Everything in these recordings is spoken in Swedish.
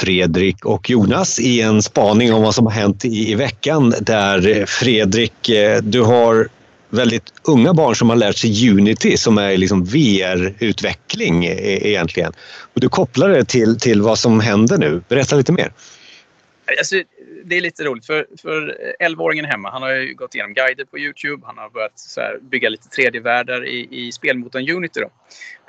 Fredrik och Jonas i en spaning om vad som har hänt i, i veckan där eh, Fredrik, eh, du har väldigt unga barn som har lärt sig Unity som är liksom VR-utveckling e, e, egentligen. Och du kopplar det till, till vad som händer nu. Berätta lite mer. Alltså, det är lite roligt för, för 11-åringen hemma, han har ju gått igenom guider på Youtube. Han har börjat här, bygga lite 3D-världar i, i spelmotorn Unity. Då.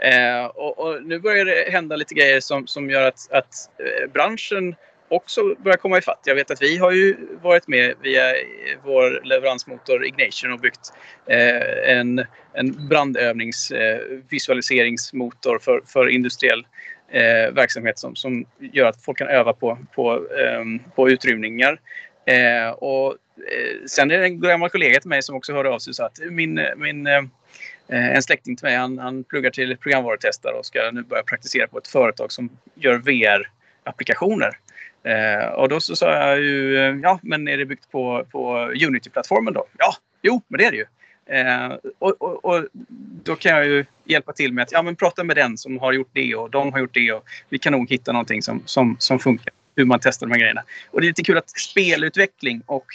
Eh, och, och, nu börjar det hända lite grejer som, som gör att, att eh, branschen också börjar komma ifatt. Jag vet att vi har ju varit med via vår leveransmotor Ignation och byggt eh, en, en brandövningsvisualiseringsmotor eh, för, för industriell eh, verksamhet som, som gör att folk kan öva på, på, eh, på utrymningar. Eh, och, eh, sen är det en gammal kollega till mig som också hörde av sig och sa att min, min, eh, en släkting till mig han, han pluggar till programvarutestare och ska nu börja praktisera på ett företag som gör VR-applikationer. Eh, och då så sa jag ju, eh, ja men är det byggt på, på Unity-plattformen då? Ja, jo men det är det ju. Eh, och, och, och, då kan jag ju hjälpa till med att ja, men prata med den som har gjort det och de har gjort det. Och vi kan nog hitta någonting som, som, som funkar. Hur man testar de här grejerna. Och det är lite kul att spelutveckling och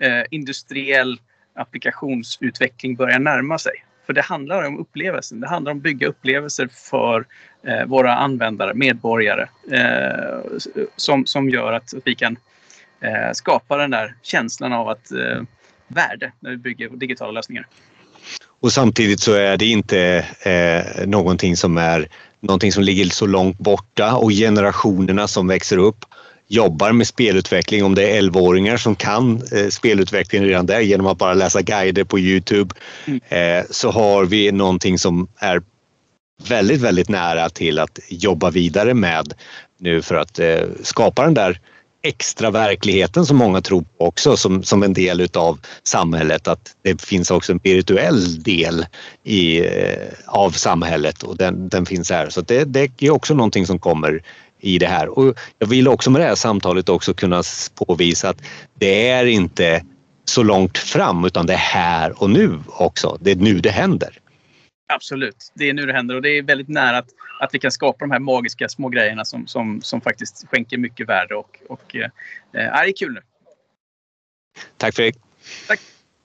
eh, industriell applikationsutveckling börjar närma sig. För det handlar om upplevelsen. Det handlar om att bygga upplevelser för eh, våra användare, medborgare. Eh, som, som gör att vi kan eh, skapa den där känslan av att eh, värde när vi bygger digitala lösningar. Och samtidigt så är det inte eh, någonting som är någonting som ligger så långt borta och generationerna som växer upp jobbar med spelutveckling, om det är 11-åringar som kan eh, spelutveckling redan där genom att bara läsa guider på Youtube, mm. eh, så har vi någonting som är väldigt, väldigt nära till att jobba vidare med nu för att eh, skapa den där extra verkligheten som många tror på också som, som en del utav samhället. Att det finns också en virtuell del i, eh, av samhället och den, den finns här. Så det, det är också någonting som kommer i det här. Och jag vill också med det här samtalet också kunna påvisa att det är inte så långt fram utan det är här och nu också. Det är nu det händer. Absolut, det är nu det händer och det är väldigt nära att, att vi kan skapa de här magiska små grejerna som, som, som faktiskt skänker mycket värde och, och eh, är kul nu. Tack Fredrik. Tack.